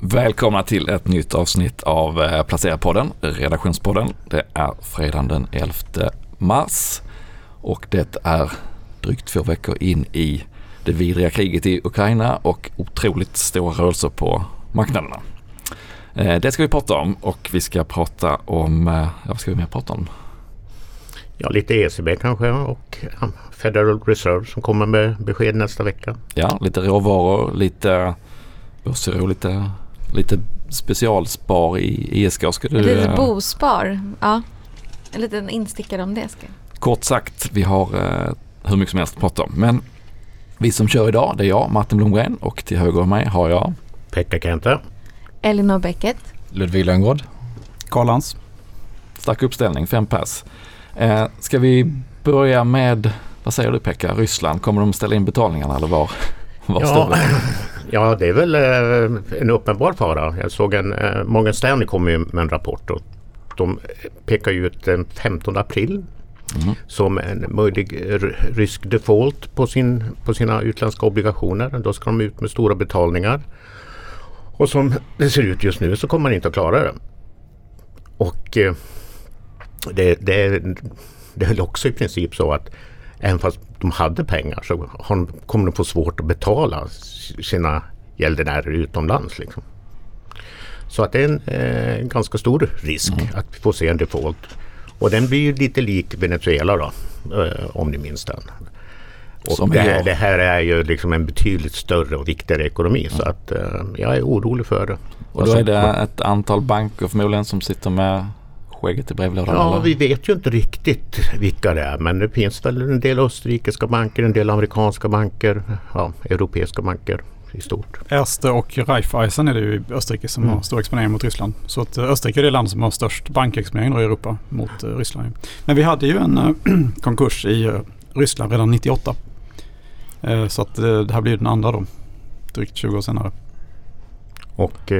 Välkomna till ett nytt avsnitt av eh, Placera-podden, redaktionspodden. Det är fredagen den 11 mars och det är drygt två veckor in i det vidriga kriget i Ukraina och otroligt stora rörelser på marknaderna. Eh, det ska vi prata om och vi ska prata om, eh, ja, vad ska vi mer prata om? Ja, lite ECB kanske och Federal Reserve som kommer med besked nästa vecka. Ja, lite råvaror, lite börsoro, lite, lite specialspar i ISK. Ska du, Lite eh, bospar. Ja. En liten instickare om det. Ska. Kort sagt, vi har eh, hur mycket som helst att prata om. Men vi som kör idag, det är jag, Martin Blomgren och till höger om mig har jag Pekka Kente. Elinor Becket. Ludvig Lönngård. Karl Lantz. stark uppställning, fem pass. Eh, ska vi börja med, vad säger du Pekka, Ryssland? Kommer de ställa in betalningarna eller var, var står Ja, vi? ja, det är väl eh, en uppenbar fara. Jag såg en, eh, Morgan Stanley kom ju med en rapport och de pekar ju ut den 15 april Mm. som en möjlig rysk default på, sin, på sina utländska obligationer. Då ska de ut med stora betalningar. Och som det ser ut just nu så kommer man inte att klara det. Och eh, det, det, det är väl också i princip så att även fast de hade pengar så kommer de få svårt att betala sina gäldenärer utomlands. Liksom. Så att det är en eh, ganska stor risk att vi får se en default. Och den blir ju lite lik Venezuela då, eh, om ni minns den. Och det, det här är ju liksom en betydligt större och viktigare ekonomi så att eh, jag är orolig för det. Och då är det ett antal banker förmodligen som sitter med skägget i brevlådan? Ja, eller? vi vet ju inte riktigt vilka det är men det finns väl en del österrikiska banker, en del amerikanska banker, ja, europeiska banker i stort. Erste och Raiffeisen är det ju i Österrike som Mm. har stor exponering mot Ryssland. Så att eh, Österrike är det land som har störst bankexponering i Europa mot eh, Ryssland. Men vi hade ju en eh, konkurs i Ryssland redan 98. Eh, Så att det här blir den andra då. Drygt 20 år senare. Och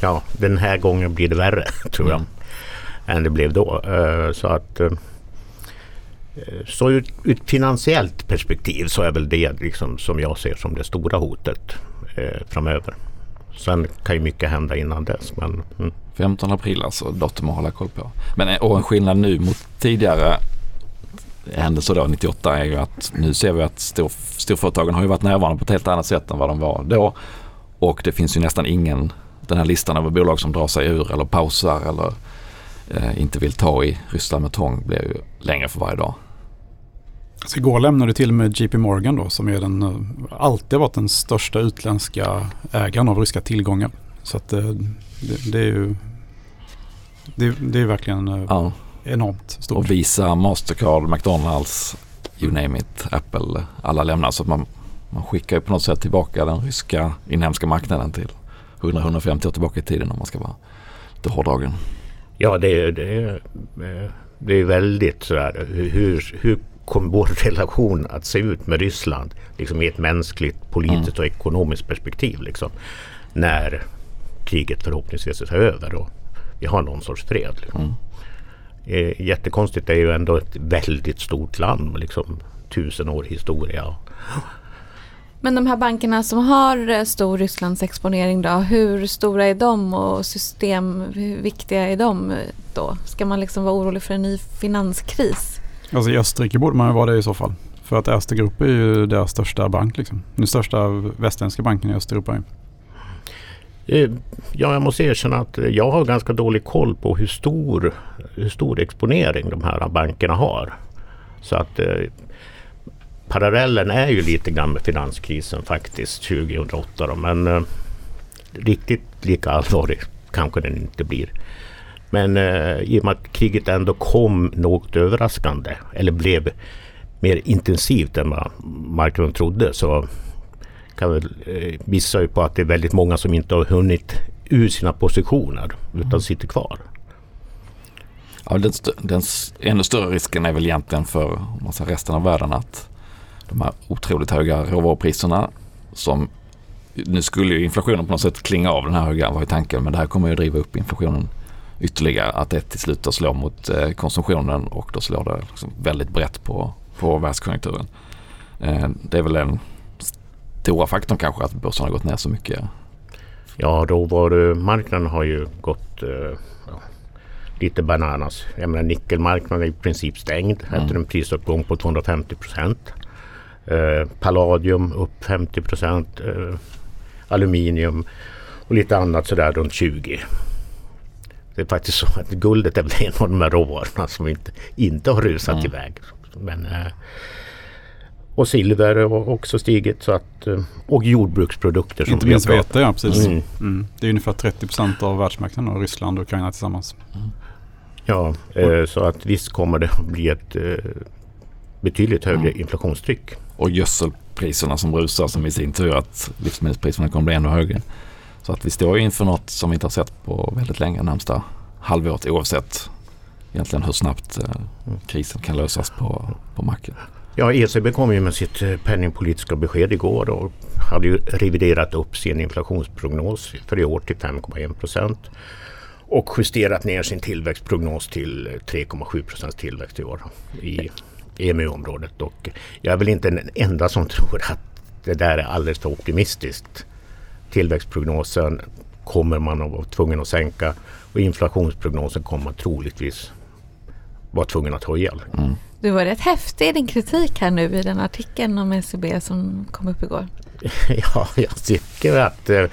ja, den här gången blir det värre tror jag Mm än det blev då. Eh, så att eh, så ur, ett finansiellt perspektiv så är väl det liksom som jag ser som det stora hotet eh, framöver. Sen kan ju mycket hända innan dess. Men, mm. 15 april alltså, datum att hålla koll på. Men och en skillnad nu mot tidigare händelser då, 98, är ju att nu ser vi att stor, storföretagen har ju varit närvarande på ett helt annat sätt än vad de var då. Och det finns ju nästan ingen, den här listan över bolag som drar sig ur eller pausar eller inte vill ta i Ryssland med tång blir ju längre för varje dag. Så igår lämnade till med JP Morgan då som är den, eh, alltid varit den största utländska ägaren av ryska tillgångar. Så att eh, det, det är ju det, det är verkligen eh, Ja. enormt stort. Och Visa, Mastercard, McDonalds, you name it, Apple, alla lämnar. Så att man, man skickar ju på något sätt tillbaka den ryska inhemska marknaden till 100-150 år tillbaka i tiden om man ska vara lite hårdragen. Ja, det, är- det, är, eh, det är väldigt sådär. Hur, hur, hur kommer vår relation att se ut med Ryssland liksom i ett mänskligt, politiskt och ekonomiskt perspektiv? Liksom, när kriget förhoppningsvis är över och vi har någon sorts fred. Liksom. Mm. Eh, Jättekonstigt det är ju ändå ett väldigt stort land med liksom tusen år historia. Men de här bankerna som har eh, stor Rysslandsexponering då, hur stora är de och system, hur viktiga är de då? Ska man liksom vara orolig för en ny finanskris? Alltså i Österrike borde man ju vara det i så fall. För att Erste Group är ju deras största bank liksom. Den största västländska banken i Östeuropa. Eh, Ja, jag måste erkänna att eh, jag har ganska dålig koll på hur stor, hur stor exponering de här bankerna har. Så att eh, parallellen är ju lite grann med finanskrisen faktiskt 2008 då, men eh, riktigt lika allvarlig kanske den inte blir. Men eh, i och med att kriget ändå kom något överraskande eller blev mer intensivt än vad marknaden trodde så kan väl eh, ju på att det är väldigt många som inte har hunnit ur sina positioner utan sitter kvar. Ja, den, st- den ännu större risken är väl egentligen för om man säger, resten av världen att de här otroligt höga råvarupriserna som nu skulle ju inflationen på något sätt klinga av den här höga var ju tanken men det här kommer ju driva upp inflationen ytterligare. Att det till slut slår mot eh, konsumtionen och då slår det liksom väldigt brett på, på världskonjunkturen. Eh, det är väl den stora faktorn kanske att börsen har gått ner så mycket Ja, råvarumarknaden har ju gått eh, ja, lite bananas. Jag menar nickelmarknaden är i princip stängd mm. efter en prisuppgång på 250 procent. Eh, palladium upp 50 procent. Eh, aluminium och lite annat sådär runt 20. Det är faktiskt så att guldet är väl en av de här råvarorna som inte, inte har rusat mm. iväg. Men, eh, och silver har också stigit. Så att, eh, och jordbruksprodukter. Inte minst vete, ja precis. Mm. Mm. Det är ungefär 30 procent av världsmarknaden och Ryssland och Ukraina tillsammans. Mm. Ja, eh, så att visst kommer det att bli ett eh, betydligt högre mm. inflationstryck. Och gödselpriserna som rusar som i sin tur att livsmedelspriserna kommer bli ännu högre. Så att vi står inför något som vi inte har sett på väldigt länge närmsta halvåret oavsett egentligen hur snabbt eh, krisen kan lösas på, på marken. Ja, ECB kom ju med sitt eh, penningpolitiska besked igår och hade ju reviderat upp sin inflationsprognos för i år till 5,1 procent och justerat ner sin tillväxtprognos till eh, 3,7 procents tillväxt i år i EMU-området. Och jag är väl inte den enda som tror att det där är alldeles för optimistiskt. Tillväxtprognosen kommer man att vara tvungen att sänka och inflationsprognosen kommer man troligtvis vara tvungen att höja. Mm. Du var rätt häftig i din kritik här nu i den artikeln om SCB som kom upp igår. ja, jag tycker att... Eh,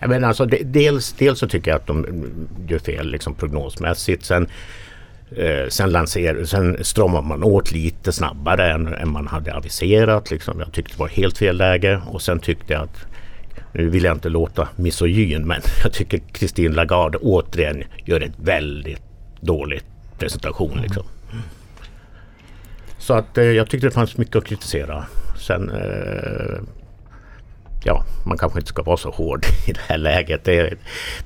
jag menar alltså, dels, dels så tycker jag att de gör fel liksom prognosmässigt. Sen, eh, sen, lanser, sen stramar man åt lite snabbare än, än man hade aviserat. Liksom. Jag tyckte det var helt fel läge och sen tyckte jag att nu vill jag inte låta misogyn men jag tycker Christine Lagarde återigen gör ett väldigt dåligt presentation. Liksom. Så att eh, jag tyckte det fanns mycket att kritisera. Sen eh, ja, man kanske inte ska vara så hård i det här läget. Det är,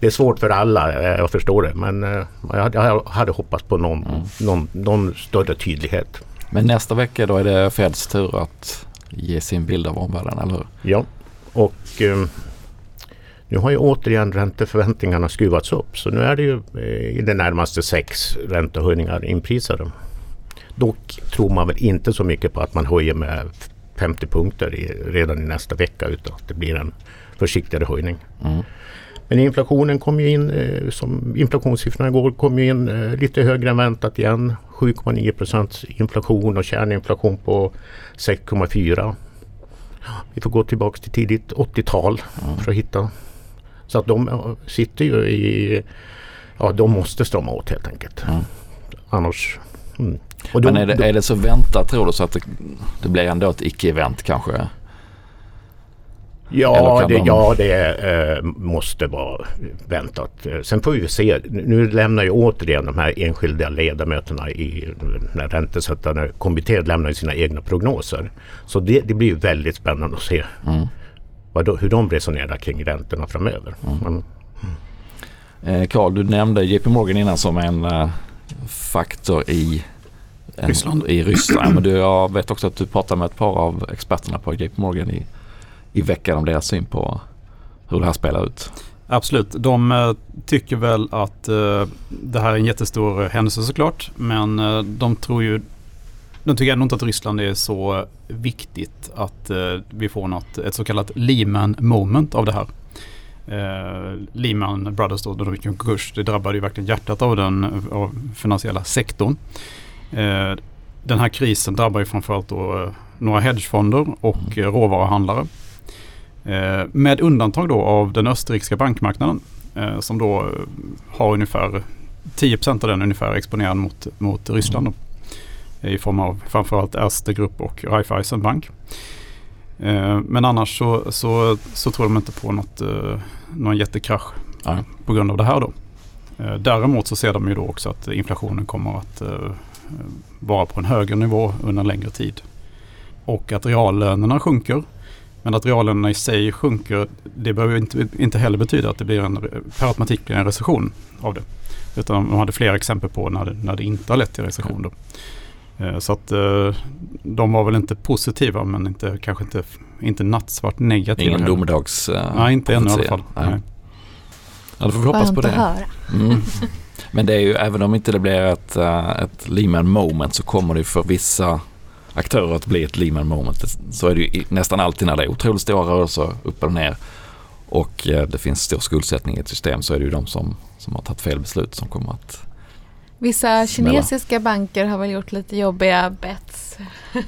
det är svårt för alla, eh, jag förstår det. Men eh, jag, jag hade hoppats på någon, mm. någon, någon större tydlighet. Men nästa vecka då är det Feds tur att ge sin bild av omvärlden, eller hur? Ja, och eh, nu har ju återigen ränteförväntningarna skruvats upp. Så nu är det ju eh, i det närmaste sex räntehöjningar inprisade. Dock tror man väl inte så mycket på att man höjer med 50 punkter i, redan i nästa vecka utan att det blir en försiktigare höjning. Mm. Men inflationen kom ju in, eh, som inflationssiffrorna igår kom ju in eh, lite högre än väntat igen. 7,9 procents inflation och kärninflation på 6,4. Vi får gå tillbaka till tidigt 80-tal mm. för att hitta. Så att de eh, sitter ju i, ja de måste strama åt helt enkelt. Mm. Annars mm. Då, Men är det, är det så väntat tror du så att det, det blir ändå ett icke-event kanske? Ja, det, de... ja, det eh, måste vara väntat. Sen får vi se. Nu lämnar ju återigen de här enskilda ledamöterna i när räntesättande kommittén lämnar sina egna prognoser. Så det, det blir väldigt spännande att se mm. vad, hur de resonerar kring räntorna framöver. Mm. Mm. Eh, du nämnde JP Morgan innan som en uh, faktor i Ryssland. I Ryssland. Men du, jag vet också att du pratar med ett par av experterna på JP Morgan i, i veckan om deras syn på hur det här spelar ut. Absolut, de uh, tycker väl att uh, det här är en jättestor händelse såklart. Men uh, de tror ju de tycker ändå inte att Ryssland är så viktigt att vi får något, ett så kallat Lehman moment av det här. Eh, Lehman Brothers då, då de gick konkurs, det drabbade ju verkligen hjärtat av den av finansiella sektorn. Eh, den här krisen drabbar ju framförallt då eh, några hedgefonder och mm. råvaruhandlare. Eh, med undantag då av den österrikiska bankmarknaden som då har ungefär 10% av den ungefär exponerad mot, mot Ryssland. Då, I form av framförallt Erste Grupp och Raiffeisen Bank. Men annars så, så, så, tror de inte på något, någon jättekrasch ja. på grund av det här då. Däremot så ser de ju då också att inflationen kommer att Eh, vara på en högre nivå under en längre tid. Och att reallönerna sjunker. Men att reallönerna i sig sjunker, det behöver inte, inte heller betyda att det blir en, per automatik blir en recession av det. Utan de hade flera exempel på när det, när det inte har lett till recession. Då. Eh, så att eh, de var väl inte positiva men inte, kanske inte, inte nattsvart negativa. Ingen domedags Nej, inte ännu i alla fall. Nej. Ja, då får vi hoppas på det. Mm. Men det är ju, även om inte det blir ett, uh, ett Lehman moment så kommer det för vissa aktörer att bli ett Lehman moment. Så är det ju nästan alltid när det är otroligt stora rörelser upp och ner. och eh, det finns stor skuldsättning i ett system så är det ju de som, som har tagit fel beslut som kommer att Vissa Smälla. kinesiska banker har väl gjort lite jobbiga bets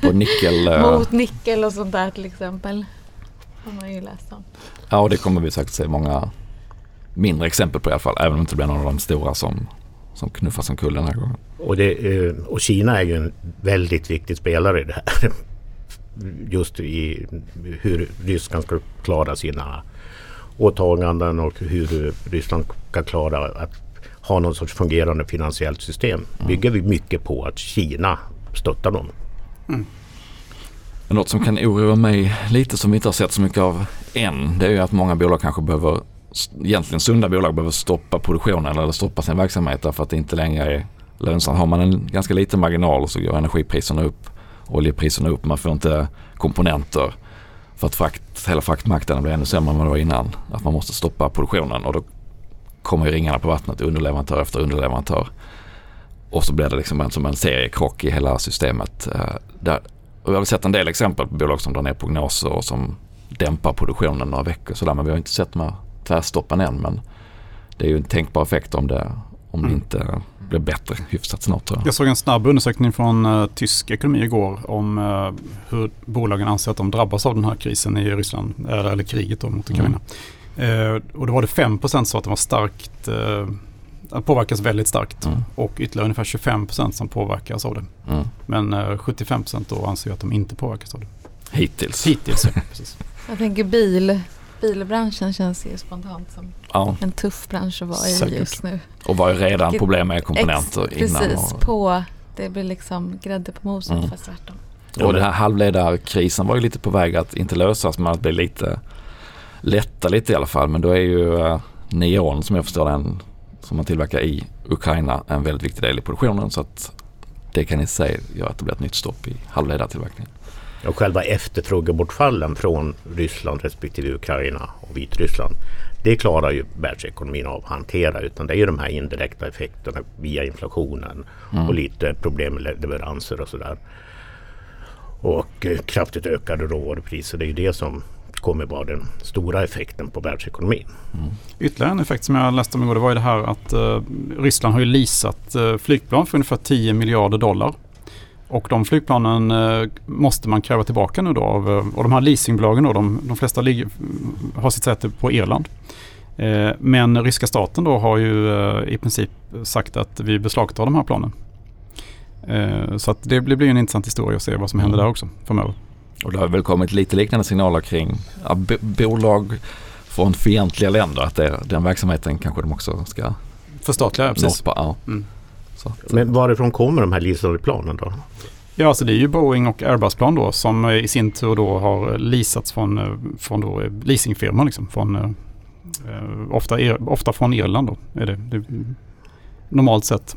på nickel... eh, mot nickel och sånt där till exempel. Har man ju läst om. Ja, och det kommer vi säkert se många mindre exempel på i alla fall. Även om det inte blir någon av de stora som, som knuffas omkull den här gången. Och, det, eh, och Kina är ju en väldigt viktig spelare i det här. Just i hur Ryssland ska klara sina åtaganden och hur Ryssland ska klara att ha någon sorts fungerande finansiellt system. Bygger vi mycket på att Kina stöttar dem. Men något som kan oroa mig lite som vi inte har sett så mycket av än. Det är ju att många bolag kanske behöver, egentligen sunda bolag behöver stoppa produktionen eller stoppa sin verksamhet därför att det inte längre är lönsamt. Har man en ganska liten marginal så går energipriserna upp, oljepriserna upp, man får inte komponenter för att frakt, hela fraktmarknaden blir ännu sämre än vad det var innan. Att man måste stoppa produktionen och då kommer ju ringarna på vattnet underleverantör efter underleverantör. Och så blir det liksom en, som en seriekrock i hela systemet. Eh, Där, och jag har sett en del exempel på bolag som drar ner prognoser och som dämpar produktionen några veckor sådär. Men vi har inte sett de här tvärstoppen än. Men det är ju en tänkbar effekt om det, om det Mm. inte blir bättre hyfsat snart tror jag. Jag såg en snabb undersökning från uh, tysk ekonomi igår om eh, hur bolagen anser att de drabbas av den här krisen i Ryssland, eller, eller kriget då mot Ukraina. Eh, och då var det 5% som sa att de var starkt, uh, påverkas väldigt starkt Mm. och ytterligare ungefär 25% som påverkas av det. Mm. Men eh, 75% då anser att de inte påverkas av det. Hittills. Hittills, ja. Precis. Jag tänker bil. Bilbranschen känns ju spontant som Ja, en tuff bransch att vara i Säkert. just nu. och var ju redan Vilket- problem med komponenter Ex- innan. Precis, Och, på. Det blir liksom grädde på moset Mm. fast tvärtom. och den här halvledarkrisen var ju lite på väg att inte lösas men att bli lite lätta lite i alla fall. Men då är ju uh, neon som jag förstår den som man tillverkar i Ukraina en väldigt viktig del i produktionen. Så att det kan i sig göra att det blir ett nytt stopp i halvledartillverkningen. Och själva efterfrågebortfallen från Ryssland respektive Ukraina och Vitryssland. Det klarar ju världsekonomin av att hantera utan det är ju de här indirekta effekterna via inflationen Mm. och lite problem med leveranser och sådär. Och eh, kraftigt ökade råvarupriser. Det är ju det som kommer vara den stora effekten på världsekonomin. Ytterligare en effekt som jag läste om igår det var ju det här att eh, Ryssland har ju leasat eh, flygplan för ungefär 10 miljarder dollar. Och de flygplanen eh, måste man kräva tillbaka nu då av, eh, och de här leasingbolagen då, de, de flesta ligger, har sitt säte på Irland. Eh, men ryska staten då har ju i princip sagt att vi beslagtar de här planen. Så att det blir, en intressant historia att se vad som händer Mm. där också framöver. Och det har väl kommit lite liknande signaler kring ja, bo- bolag från fientliga länder. Att det, den verksamheten kanske de också ska Förstatliga, precis. norpa. Ja. Mm. Så att, Men varifrån kommer de här leasade planen då? Ja, alltså det är ju Boeing och Airbus-plan då som eh, i sin tur då har leasats från, eh, från då eh, leasingfirmor liksom. Från, eh, ofta, ofta från Irland då. Är det, det, normalt sett.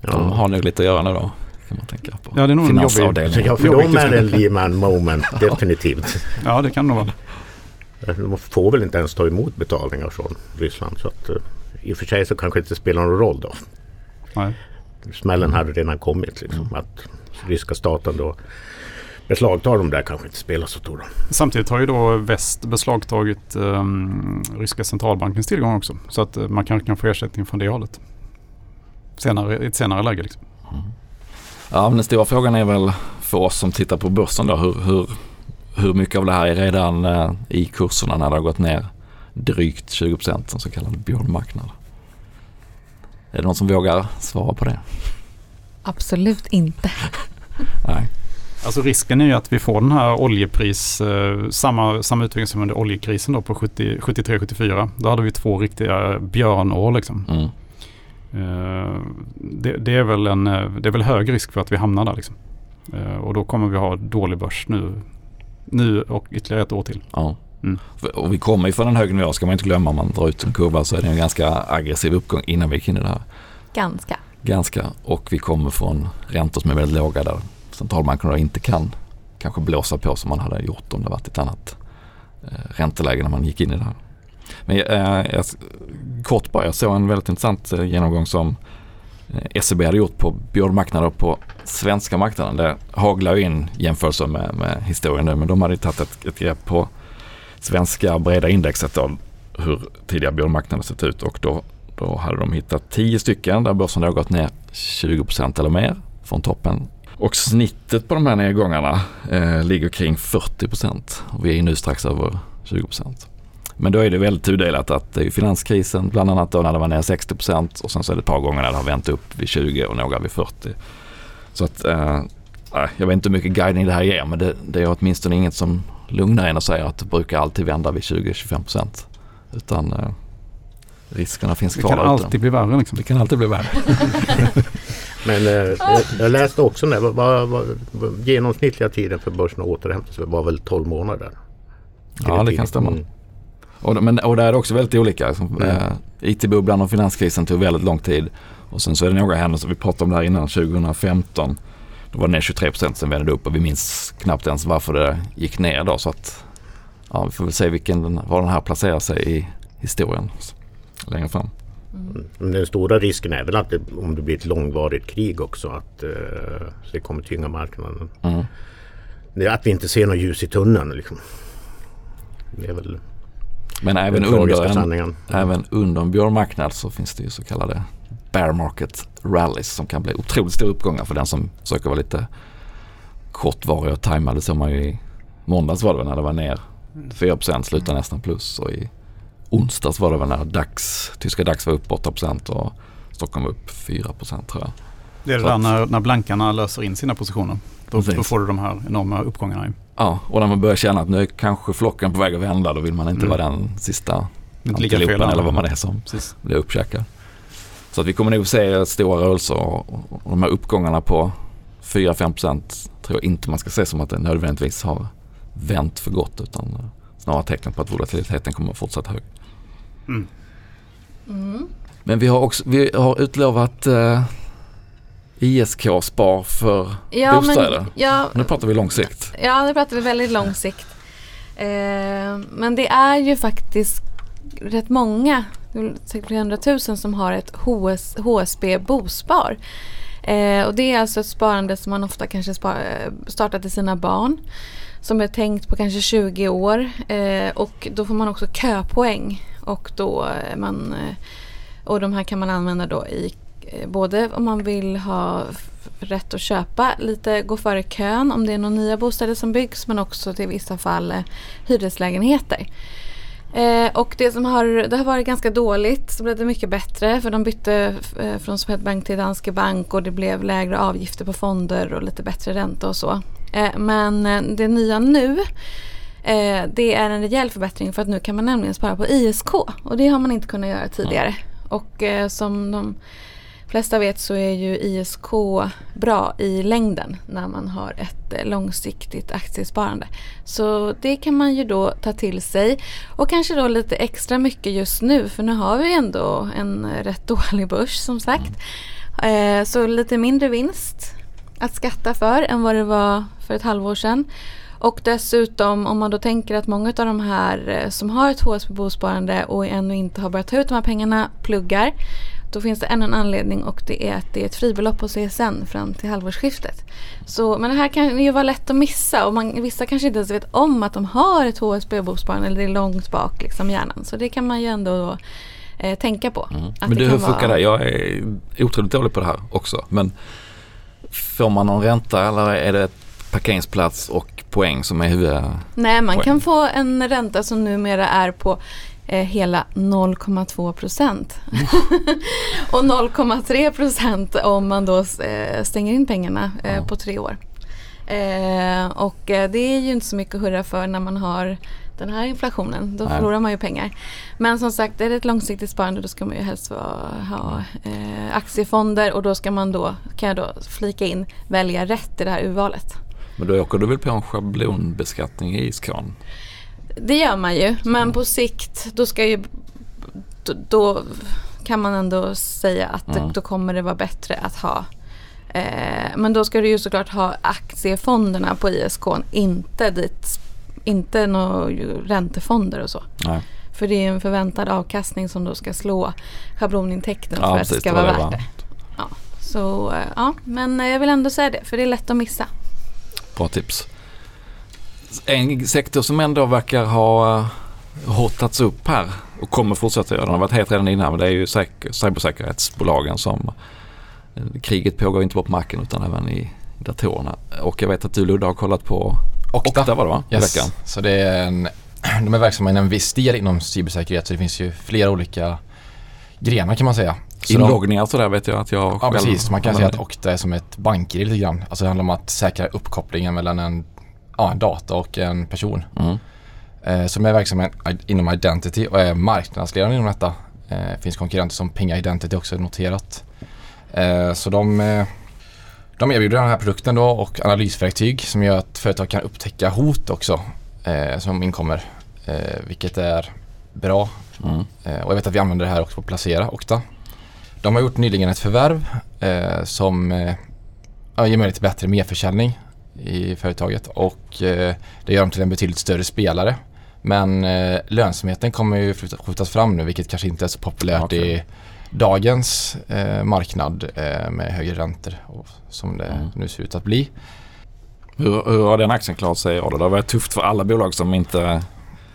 De har nog lite att göra nu då. Kan man tänka på. Ja, det är nog en jobbig... Ja, för dem är det en. Lehman moment definitivt. Ja, det kan det nog vara. De får väl inte ens ta emot betalningar från Ryssland. Så att, I och för sig så kanske det inte spelar någon roll då. Nej. Smällen hade redan kommit. Liksom, Att ryska staten då beslagtar dem där kanske inte spelar så stor roll. Samtidigt har ju då väst beslagtagit um, ryska centralbankens tillgång också. Så att eh, man kanske kan få ersättning från det hållet. Senare, I ett senare läge liksom. Ja, men den stora frågan är väl för oss som tittar på börsen då. Hur, hur, hur mycket av det här är redan eh, i kurserna när det har gått ner drygt 20 procent som så kallad björnmarknad? Är det någon som vågar svara på det? Absolut inte. Nej. Alltså risken är ju att vi får den här oljepris, eh, samma, samma utveckling som under oljekrisen då på 70 73-74. Då hade vi två riktiga björnår liksom. Mm. Eh, det, det, är väl en, eh, det är väl hög risk för att vi hamnar där liksom. Eh, och då kommer vi ha dålig börs nu, nu och ytterligare ett år till. Ja. Mm. Och vi kommer ju från en hög nivå ska man inte glömma. Om man drar ut en kurva så är det en ganska aggressiv uppgång innan vi gick in i det här. Ganska. Ganska. Och vi kommer från räntor som är väldigt låga där centralbankerna inte kan kanske blåsa på som man hade gjort om det varit ett annat eh, ränteläge när man gick in i det här. Men eh, jag, kort bara, jag såg en väldigt intressant eh, genomgång som eh, SEB hade gjort på björnmarknader på svenska marknaden. Det haglar ju in jämförelser med, med historien nu men de hade ju tagit ett, ett grepp på svenska breda indexet då, hur tidigare björnmarknaden sett ut och då, då hade de hittat 10 stycken där börsen har gått ner 20% eller mer från toppen. Och snittet på de här nedgångarna eh, ligger kring 40% och vi är nu strax över 20%. Men då är det väldigt tudelat att det är finanskrisen bland annat då när det var ner 60% och sen så är det ett par gånger när det har vänt upp vid 20 och några vid 40. Så att eh, jag vet inte hur mycket guidning det här ger men det, det är åtminstone inget som lugnar en och säger att det brukar alltid vända vid 20-25%. Utan eh, riskerna finns kvar. Det kan alltid bli värre. Liksom. Det kan alltid bli värre. Men eh, jag, jag läste också när vad, vad, genomsnittliga tiden för börsen att återhämta sig var väl 12 månader. Ja det kan stämma. Mm. Och, men, och där är det också väldigt olika. Mm. eh, IT-bubblan och finanskrisen tog väldigt lång tid. Och sen så är det några händelser, vi pratade om det här innan, 2015. Då var det ner 23 procent, sen vände det upp och vi minns knappt ens varför det gick ner då. Så att, ja, vi får väl se vilken, var den här placerar sig i historien längre fram. Mm. Den stora risken är väl att det, om det blir ett långvarigt krig också att uh, det kommer tynga marknaden. Mm. Det är att vi inte ser något ljus i tunneln. Liksom. Det är väl Men även under, en, även under en björnmarknad så finns det ju så kallade bear market rallies som kan bli otroligt stora uppgångar för den som försöker vara lite kortvarig och tajmad. Det såg man ju i måndags var det väl när det var ner 4% slutade nästan plus och i onsdags var det väl när DAX, tyska DAX var upp 8% och Stockholm var upp 4 tror jag. Det är det där när, när blankarna löser in sina positioner. Då, då, får du de här enorma uppgångarna. Ja, och när man börjar känna att nu är kanske flocken på väg att vända då vill man inte mm. vara den sista antilopen eller vad man är som Precis. blir uppkäkad. Så att vi kommer nog se stora rörelser och, och de här uppgångarna på 4-5% tror jag inte man ska se som att det nödvändigtvis har vänt för gott utan snarare tecken på att volatiliteten kommer att fortsätta hög. Mm. Mm. Men vi har också vi har utlovat eh, ISK-spar för ja, bostäder. Men, ja, nu pratar vi lång sikt. Ja, nu pratar vi väldigt lång sikt. Eh, men det är ju faktiskt rätt många, säkert flera hundratusen som har ett HS, HSB bospar. Eh, och det är alltså ett sparande som man ofta kanske spar, eh, startar till sina barn. Som är tänkt på kanske 20 år eh, och då får man också köpoäng. Och, då eh, man, eh, och de här kan man använda då i både om man vill ha rätt att köpa lite, gå före kön om det är några nya bostäder som byggs men också till vissa fall hyreslägenheter. Eh, och det som har, det har varit ganska dåligt så blev det mycket bättre för de bytte eh, från Swedbank till Danske Bank och det blev lägre avgifter på fonder och lite bättre ränta och så. Eh, men eh, det nya nu eh, det är en rejäl förbättring för att nu kan man nämligen spara på ISK och det har man inte kunnat göra tidigare. Och eh, som de flesta vet så är ju ISK bra i längden när man har ett eh, långsiktigt aktiesparande. Så det kan man ju då ta till sig och kanske då lite extra mycket just nu för nu har vi ändå en rätt dålig börs som sagt. Eh, så lite mindre vinst att skatta för än vad det var för ett halvår sedan. Och dessutom om man då tänker att många av de här eh, som har ett HSB-bosparande och ännu inte har börjat ta ut de här pengarna pluggar då finns det ännu en anledning och det är att det är ett fribelopp på CSN fram till halvårsskiftet. Så, men det här kan ju vara lätt att missa och man, vissa kanske inte ens vet om att de har ett HSB-bosparande eller det är långt bak liksom hjärnan. Så det kan man ju ändå då, eh, tänka på. Mm. Men du, hur funkar vara... det? Jag är otroligt dålig på det här också. Men får man någon ränta eller är det parkeringsplats och poäng som är huvud... Nej, man kan få en ränta som numera är på eh, hela 0,2 procent. Mm. och 0,3 procent om man då eh, stänger in pengarna eh, på tre år. Eh, och eh, det är ju inte så mycket att hurra för när man har den här inflationen. Då Nej. förlorar man ju pengar. Men som sagt, är det ett långsiktigt sparande då ska man ju helst ha eh, aktiefonder och då ska man då, kan jag då flika in, välja rätt i det här urvalet. Men då åker du väl på en schablonbeskattning i ISKan? Det gör man ju, men på sikt då ska ju då, då kan man ändå säga att mm. då kommer det vara bättre att ha eh, men då ska du ju såklart ha aktiefonderna på ISK, inte dit, inte några räntefonder och så. Nej. För det är en förväntad avkastning som då ska slå schablonintäkten ja, för att det ska vara värt det. Ja, så eh, ja, men jag vill ändå säga det för det är lätt att missa. Bra tips. En sektor som ändå verkar ha hottats upp här och kommer fortsätta göra. Den har varit het redan innan men det är ju säker, cybersäkerhetsbolagen som eh, kriget pågår inte bara på marken utan även i datorerna. Och jag vet att du Ludde har kollat på Okta. Okta var det va? I Yes. veckan. Så det är en, de är verksamma inom en viss del inom cybersäkerhet så det finns ju flera olika grenar kan man säga. Så Inloggningar sådär vet jag att jag Ja själv precis, man kan säga att. Okta är som ett bank lite grann. Alltså det handlar om att säkra uppkopplingen mellan en, ja, en data och en person. Mm. Eh, som är verksamma i- inom Identity och är marknadsledande inom detta. Eh, finns konkurrenter som Ping Identity också noterat. Eh, så de, eh, de erbjuder den här produkten då och analysverktyg som gör att företag kan upptäcka hot också eh, som inkommer. Eh, vilket är bra Mm. Och jag vet att vi använder det här också på Placera, Okta. De har gjort nyligen ett förvärv som ger möjlighet till bättre merförsäljning i företaget och eh, det gör dem till en betydligt större spelare. Men eh, lönsamheten kommer ju skjutas fram nu vilket kanske inte är så populärt Okej. i dagens eh, marknad med högre räntor som det Mm. nu ser ut att bli. Hur, hur har den aktien klarat sig i år? Det har varit tufft för alla bolag som inte gör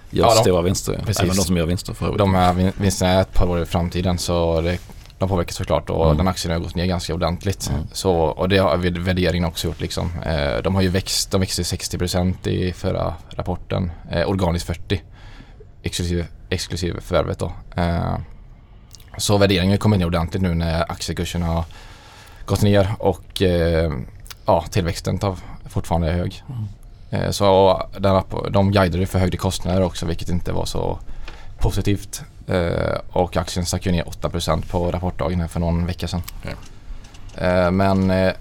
Ja, de- stora vinster. precis. Även de som gör vinster för övrigt. De här vin- vinsterna är ett par år i framtiden så det, de påverkas såklart och Mm. den aktien har gått ner ganska ordentligt. Mm. Så, och det har värderingen också gjort liksom. Eh, de har ju växt, de växte 60% i förra rapporten. Eh, organiskt 40 exklusive, exklusive förvärvet då. Eh, så värderingen kommer ner ordentligt nu när aktiekursen har gått ner och eh, ja, tillväxten tar fortfarande är hög. Mm. Eh, så den, de guidade för högre kostnader också vilket inte var så positivt. Eh, och aktien stack ju ner 8% på rapportdagen här för någon vecka sedan. Eh, men eh,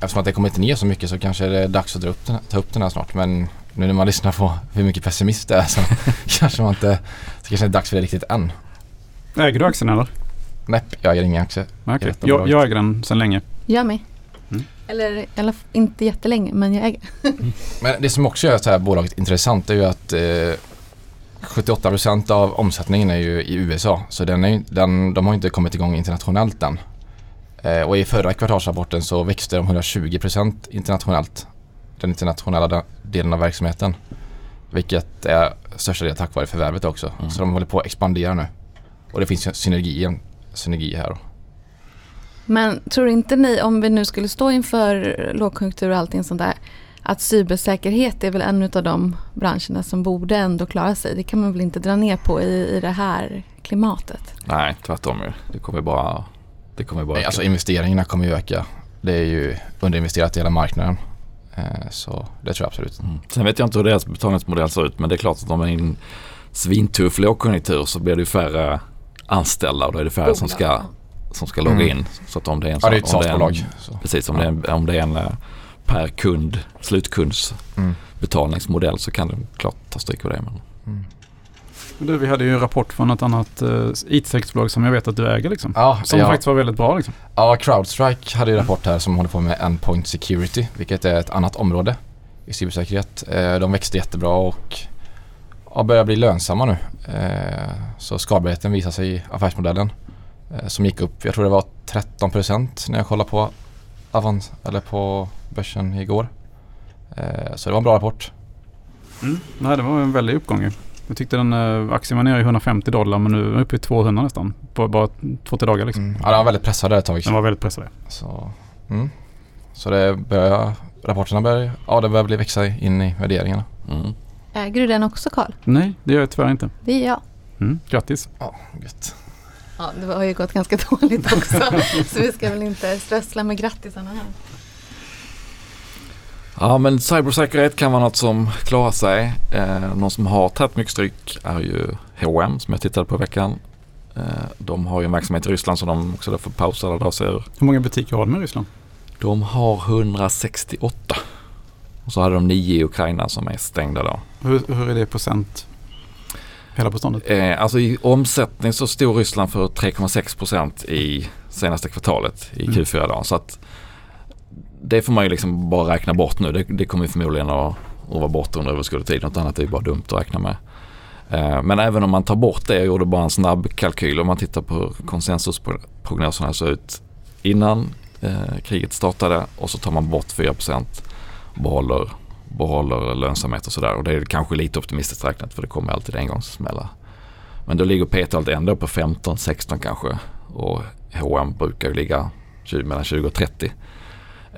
eftersom att det kommit ner så mycket så kanske det är dags att dra upp den, ta upp den här snart. Men nu när man lyssnar på hur mycket pessimist det är så kanske man inte, så kanske det är dags för det riktigt än. Äger du aktien eller? Näpp, jag äger inga aktier. Nej, okej. Rätt Jag, jag äger den sedan länge. Jag med. Mm. Eller, eller inte jättelänge, men jag äger. Men det som också gör det här bolaget intressant är ju att eh, 78% av omsättningen är ju i USA. Så den är, den, de har inte kommit igång internationellt än. Eh, och i förra kvartalsrapporten så växte de 120% internationellt. Den internationella de- delen av verksamheten. Vilket är största delen tack vare förvärvet också. Mm. Så de håller på att expandera nu. Och det finns ju synergi, synergi här. då. Men tror inte ni, om vi nu skulle stå inför lågkonjunktur och allting sånt där, att cybersäkerhet är väl en av de branscherna som borde ändå klara sig. Det kan man väl inte dra ner på i, i det här klimatet. Nej, tvärtom ju. Det kommer bara... Det kommer bara Nej, öka. Alltså investeringarna kommer ju öka. Det är ju underinvesterat i hela marknaden. Eh, så det tror jag absolut. Mm. Sen vet jag inte hur deras betalningsmodell ser ut men det är klart att om det är en svintuff lågkonjunktur så blir det ju färre anställda och då är det färre som ska, som ska logga Mm. in. Så att om det är en Ja, det är ett sån- om det är en- SaaS-bolag. Precis, om, det är en, om det är en eh, per kund, slutkunds Mm. betalningsmodell så kan det klart ta stryk av det. Men, Mm. Du, vi hade ju en rapport från ett annat uh, IT-säkerhetsbolag som jag vet att du äger liksom. Ja, Som ja, faktiskt var väldigt bra liksom. ja, Crowdstrike hade ju en rapport här som håller på med Endpoint Security, vilket är ett annat område i cybersäkerhet. Eh, De växte jättebra och ja, börjar bli lönsamma nu. Eh, Så skalbarheten visar sig i affärsmodellen som gick upp, jag tror det var 13% när jag kollade på Avans, eller på börsen igår. Eh, Så det var en bra rapport. Nej, det var en väldig uppgång ju. Jag tyckte den uh, aktien var nere i 150 dollar men nu är den uppe i 200 nästan. På bara två, tre dagar liksom. Mm. Ja, den var väldigt pressad där ett tag. Den var väldigt pressad. Så, mm. så det börjar, rapporterna börjar, ja, det börjar bli växa in i värderingarna. mm. Äger du den också Karl? Nej, det gör jag tyvärr inte. Det är jag. Mm, grattis. Ja, gött. Ja, det har ju gått ganska dåligt också. så vi ska väl inte strössla med grattisarna här. Ja men cybersäkerhet kan vara något som klarar sig. Eh, någon som har tagit mycket stryk är ju H&M som jag tittade på i veckan. Eh, de har ju en verksamhet i Ryssland som de också får pausa eller dra sig ur. Hur många butiker har de i Ryssland? De har 168. Och så hade de nio i Ukraina som är stängda då. Hur, hur är det i procent? Hela beståndet? Eh, alltså i omsättning så stod Ryssland för 3,6 procent i senaste kvartalet i Mm. Q4 då. Så att det får man ju liksom bara räkna bort nu. Det, det kommer ju förmodligen att, att vara borta under överskådlig tid. Något annat är ju bara dumt att räkna med. Eh, men även om man tar bort det, jag gjorde bara en snabb kalkyl. Om man tittar på hur konsensusprognoserna såg ut innan eh, kriget startade och så tar man bort 4 procent och behåller, behåller lönsamhet och sådär. Och det är kanske lite optimistiskt räknat för det kommer alltid engångssmällar. Men då ligger P-talet ändå på 15-16 kanske. Och H&M brukar ju ligga 20, mellan 20 och 30.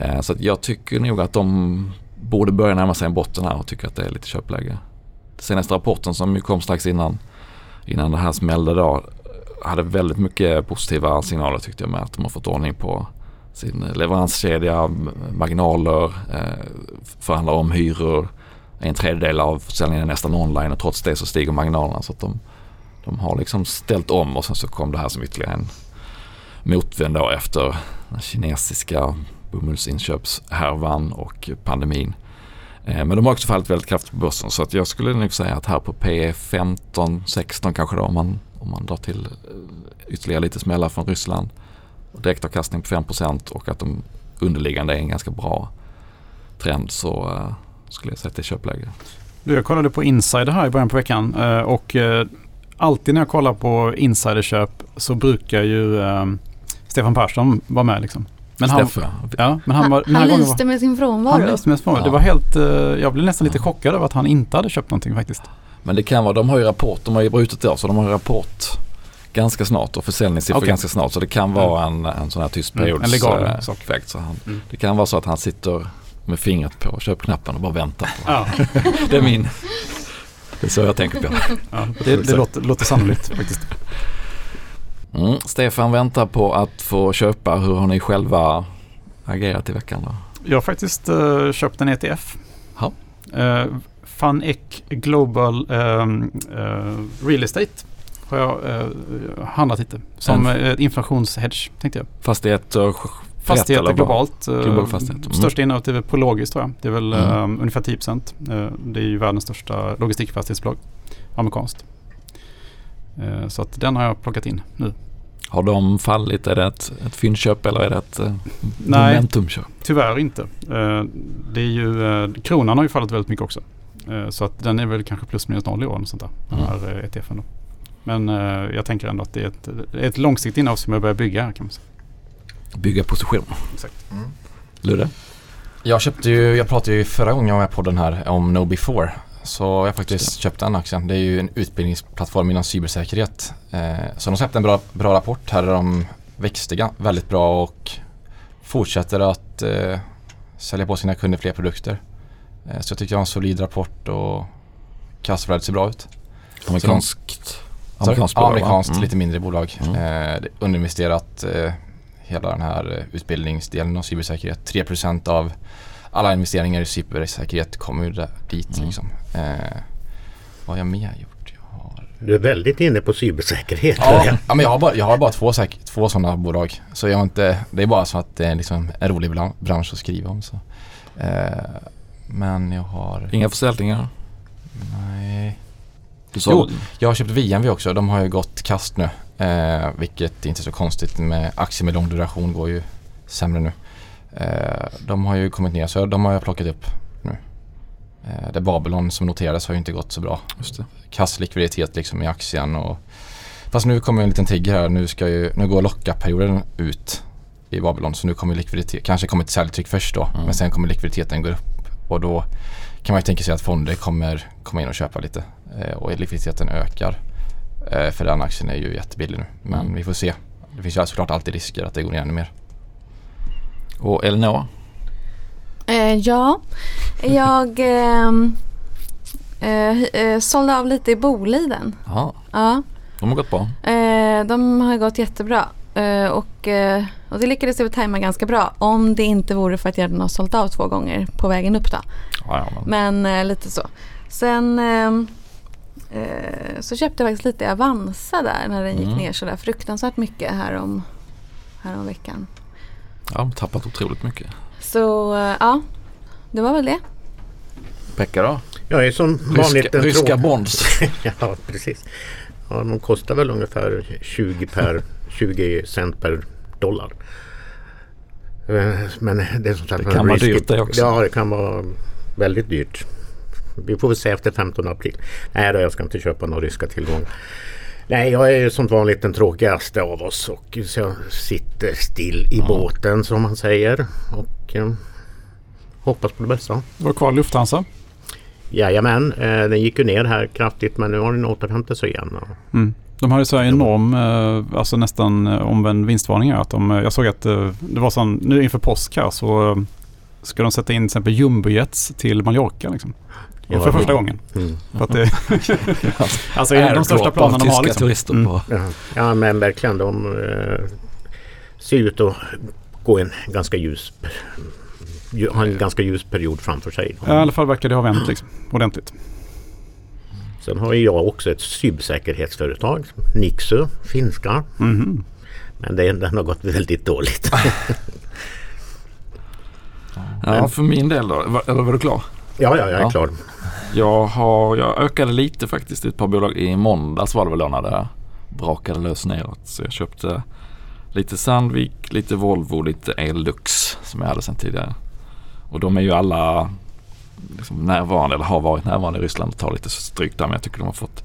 Eh, så att jag tycker nog att de borde börja närma sig en botten här och tycker att det är lite köpläge. Senaste rapporten som kom strax innan, innan det här smällde då hade väldigt mycket positiva signaler tyckte jag med att de har fått ordning på sin leveranskedja, marginaler, eh, förhandlar om hyror. En tredjedel av försäljningen är nästan online och trots det så stiger marginalerna. Så att de, de har liksom ställt om och sen så kom det här som ytterligare en motvänd då efter den kinesiska bomullsinköpshärvan och pandemin. Eh, men de har också fallit väldigt kraftigt på börsen så att jag skulle nog säga att här på P 15, 16 kanske då om man, om man drar till eh, ytterligare lite smällar från Ryssland. Direktavkastning på 5% och att de underliggande är en ganska bra trend så eh, skulle jag säga att det är köpläge. Jag kollade på Insider här i början på veckan och alltid när jag kollar på insiderköp så brukar ju Stefan Persson vara med liksom. Men han, ja, men han, var, han, han lyste med sin frånvaro. Han lyste med sin frånvaro. Ja. Det var helt, uh, jag blev nästan lite chockad över att han inte hade köpt någonting faktiskt. Men det kan vara, de har ju rapport, de har ju brutit det så de har ju rapport ganska snart och försäljningssiffror okay. ganska snart. Så det kan vara mm. en, en sån här tyst periods mm, en legal äh, sak. Effekt, så han, mm. Det kan vara så att han sitter med fingret på köpknappen och bara väntar. På. Ja. det är min, det är så jag tänker på ja, det. Det låter, låter sannolikt faktiskt. Mm. Stefan väntar på att få köpa. Hur har ni själva agerat i veckan då? Jag har faktiskt uh, köpt en ETF. Ja. Uh, FunEc Global um, uh, Real Estate har jag handlat lite. Som mm. inflationshedge tänkte jag. Fastigheter Fastigheter globalt. Global fastighet. mm. Största innehavet är Pologiskt tror jag. Det är väl mm. um, ungefär 10 procent. det är ju världens största logistikfastighetsbolag. Amerikanskt. Eh, så att den har jag plockat in nu. Har de fallit? Är det ett, ett fyndköp eller är det ett eh, Nej, momentumköp? tyvärr inte. Eh, det är ju, kronan har ju fallit väldigt mycket också. Så att den är väl kanske plus minus noll i år. Sånt där, den mm. här ETFen då. Men jag tänker ändå att det är ett, ett långsiktigt innehav som jag börjar bygga här kan man säga. Bygga position. Exakt. Mm. Ludde? Jag köpte ju, jag pratade ju förra gången jag var med på den här om No Before. Så jag har faktiskt köpt den aktien. Det är ju en utbildningsplattform inom cybersäkerhet. Eh, så de släppte en bra, bra rapport här där de växte väldigt bra och fortsätter att eh, sälja på sina kunder fler produkter. Eh, så jag tycker det var en solid rapport och kassaflödet ser bra ut. Amerikanskt? Amerikanskt, bolag, amerikanskt mm. lite mindre bolag. Mm. Eh, underinvesterat eh, hela den här utbildningsdelen av cybersäkerhet. 3% av alla investeringar i cybersäkerhet kommer ju dit. Mm. Liksom. Eh, vad har jag mer gjort? Jag har... Du är väldigt inne på cybersäkerhet. Ja, ja men jag har bara, jag har bara två, två sådana bolag. Så jag har inte, det är bara så att det är liksom en rolig bransch att skriva om. Så. Eh, men jag har... Inga försäljningar? Nej. Du sa jo, jag har köpt VNV också. De har ju gått kast nu. Eh, vilket inte är så konstigt med aktier med lång duration går ju sämre nu. Eh, de har ju kommit ner så de har jag plockat upp nu. Eh, det Babylon som noterades har ju inte gått så bra. Just det. Kass likviditet liksom i aktien och Fast nu kommer en liten trigger här. Nu, ska ju, nu går lockup-perioden ut i Babylon så nu kommer likviditet, kanske kommer ett säljtryck först då mm. men sen kommer likviditeten gå upp och då kan man ju tänka sig att fonder kommer komma in och köpa lite eh, och likviditeten ökar. Eh, för den aktien är ju jättebillig nu men mm. vi får se. Det finns ju såklart alltid risker att det går ner ännu mer. Och Elinor? Eh, ja, jag ehm, eh, eh, sålde av lite i Boliden. Aha. Ja. De har gått bra? Eh, de har gått jättebra. Eh, och, eh, och det lyckades jag tajma ganska bra. Om det inte vore för att jag har sålt av två gånger på vägen upp då. Ja, men. men lite så. Sen ehm, så köpte jag faktiskt lite Avanza där när den gick mm. ner sådär fruktansvärt mycket här om, här om veckan. Ja, de har tappat otroligt mycket. Så eh, ja, det var väl det. Pekka då? Jag är som vanligt ryska, ryska bonds. ja, precis. Ja, de kostar väl ungefär 20, per, 20 cent per dollar. Eh, men det är som sagt Det kan vara dyrt det också. Ja, det kan vara väldigt dyrt. Vi får väl se efter 15 april. Nej då, jag ska inte köpa några ryska tillgångar. Nej, jag är som vanligt den tråkigaste av oss och så jag sitter still i ja. båten som man säger och eh, hoppas på det bästa. Du har kvar Lufthansa? Jajamän, eh, den gick ju ner här kraftigt men nu har den återhämtat sig igen. Mm. De hade så här enorm, eh, alltså nästan eh, omvänd vinstvarning. Att de, eh, jag såg att eh, det var sån, nu inför påsk här så ska de sätta in till exempel jumbojets till Mallorca. Liksom. Ja, för första det- gången. Mm. Det, alltså är det de största planen de har. Liksom. turister Mm. på. Ja, ja men verkligen. De eh, ser ut att gå en ganska ljus ju- har en ganska ljus period framför sig. Ja, I alla fall verkar det ha vänt liksom, ordentligt. Sen har ju jag också ett cybersäkerhetsföretag, Nixu, finska. Mhm. Men den, den har gått väldigt dåligt. Ja, för min del då. Eller var du klar? Ja, ja, jag är Ja. klar. Jag, har, jag ökade lite faktiskt i ett par bolag. I måndags var det väl då när det brakade lös neråt. Så jag köpte lite Sandvik, lite Volvo, lite Eldux som jag hade sedan tidigare. Och de är ju alla liksom närvarande eller har varit närvarande i Ryssland och tar lite stryk där. Men jag tycker de har fått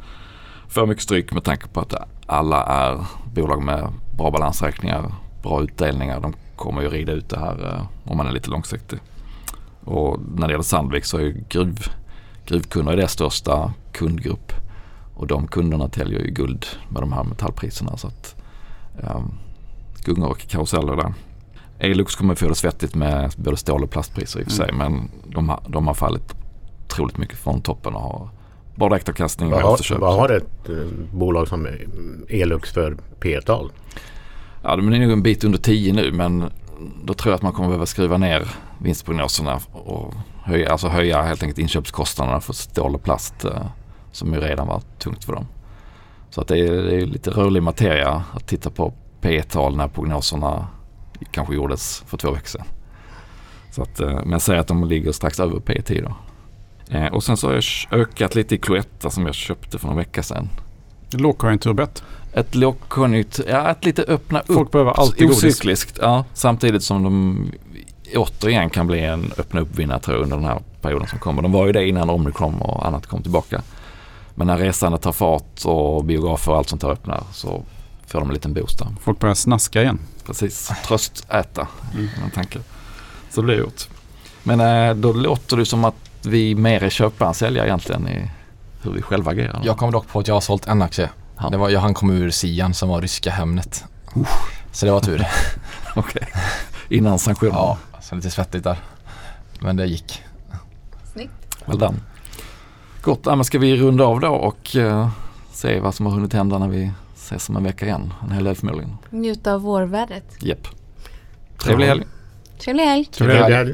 för mycket stryk med tanke på att alla är bolag med bra balansräkningar, bra utdelningar. De kommer ju rida ut det här eh, om man är lite långsiktig. Och när det gäller Sandvik så är ju gruv, gruvkunder deras största kundgrupp. Och de kunderna täljer ju guld med de här metallpriserna. Så att um, gungor och karuseller där. Elux kommer få det svettigt med både stål och plastpriser i och för sig. Men de har, de har fallit otroligt mycket från toppen och har bra direktavkastning och Vad efterköp. vad har ett eh, bolag som Elux för P-tal? Ja, de är nog en bit under 10 nu men då tror jag att man kommer behöva skruva ner vinstprognoserna och höja, alltså höja helt enkelt inköpskostnaderna för stål och plast eh, som ju redan var tungt för dem. Så att det är, det är lite rörlig materia att titta på P tal när prognoserna kanske gjordes för två veckor sedan. Så att, eh, men säger att de ligger strax över P10 då. Eh, och sen så har jag ökat lite i Cloetta som jag köpte för några vecka sedan. Lågkonjunkturbett. Ett lågkonjunktur, ja ett lite öppna upp Folk behöver alltid godis. Ja. Samtidigt som de återigen kan bli en öppna upp-vinnare tror jag under den här perioden som kommer. De var ju det innan Omicron och annat kom tillbaka. Men när resandet tar fart och biografer och allt sånt där öppnar så får de en liten boost där. Folk börjar snaska igen. Precis, tröstäta Mm. tanke. Så det blir gjort. Men eh, då låter det som att vi mer är köpare än säljare egentligen i hur vi själva agerar. Jag kom dock på att jag har sålt en aktie. Ja. Det var, jag, han kom ur Sian som var ryska Hemnet. Så det var tur. Okej. Innan sanktionerna. Ja, så lite svettigt där. Men det gick. Well done. Gott, ja, men ska vi runda av då och eh, se vad som har hunnit hända när vi ses om en vecka igen. En hel del förmodligen. Njuta av vårvädret. Japp. Trevlig helg. Trevlig helg. Trevlig helg.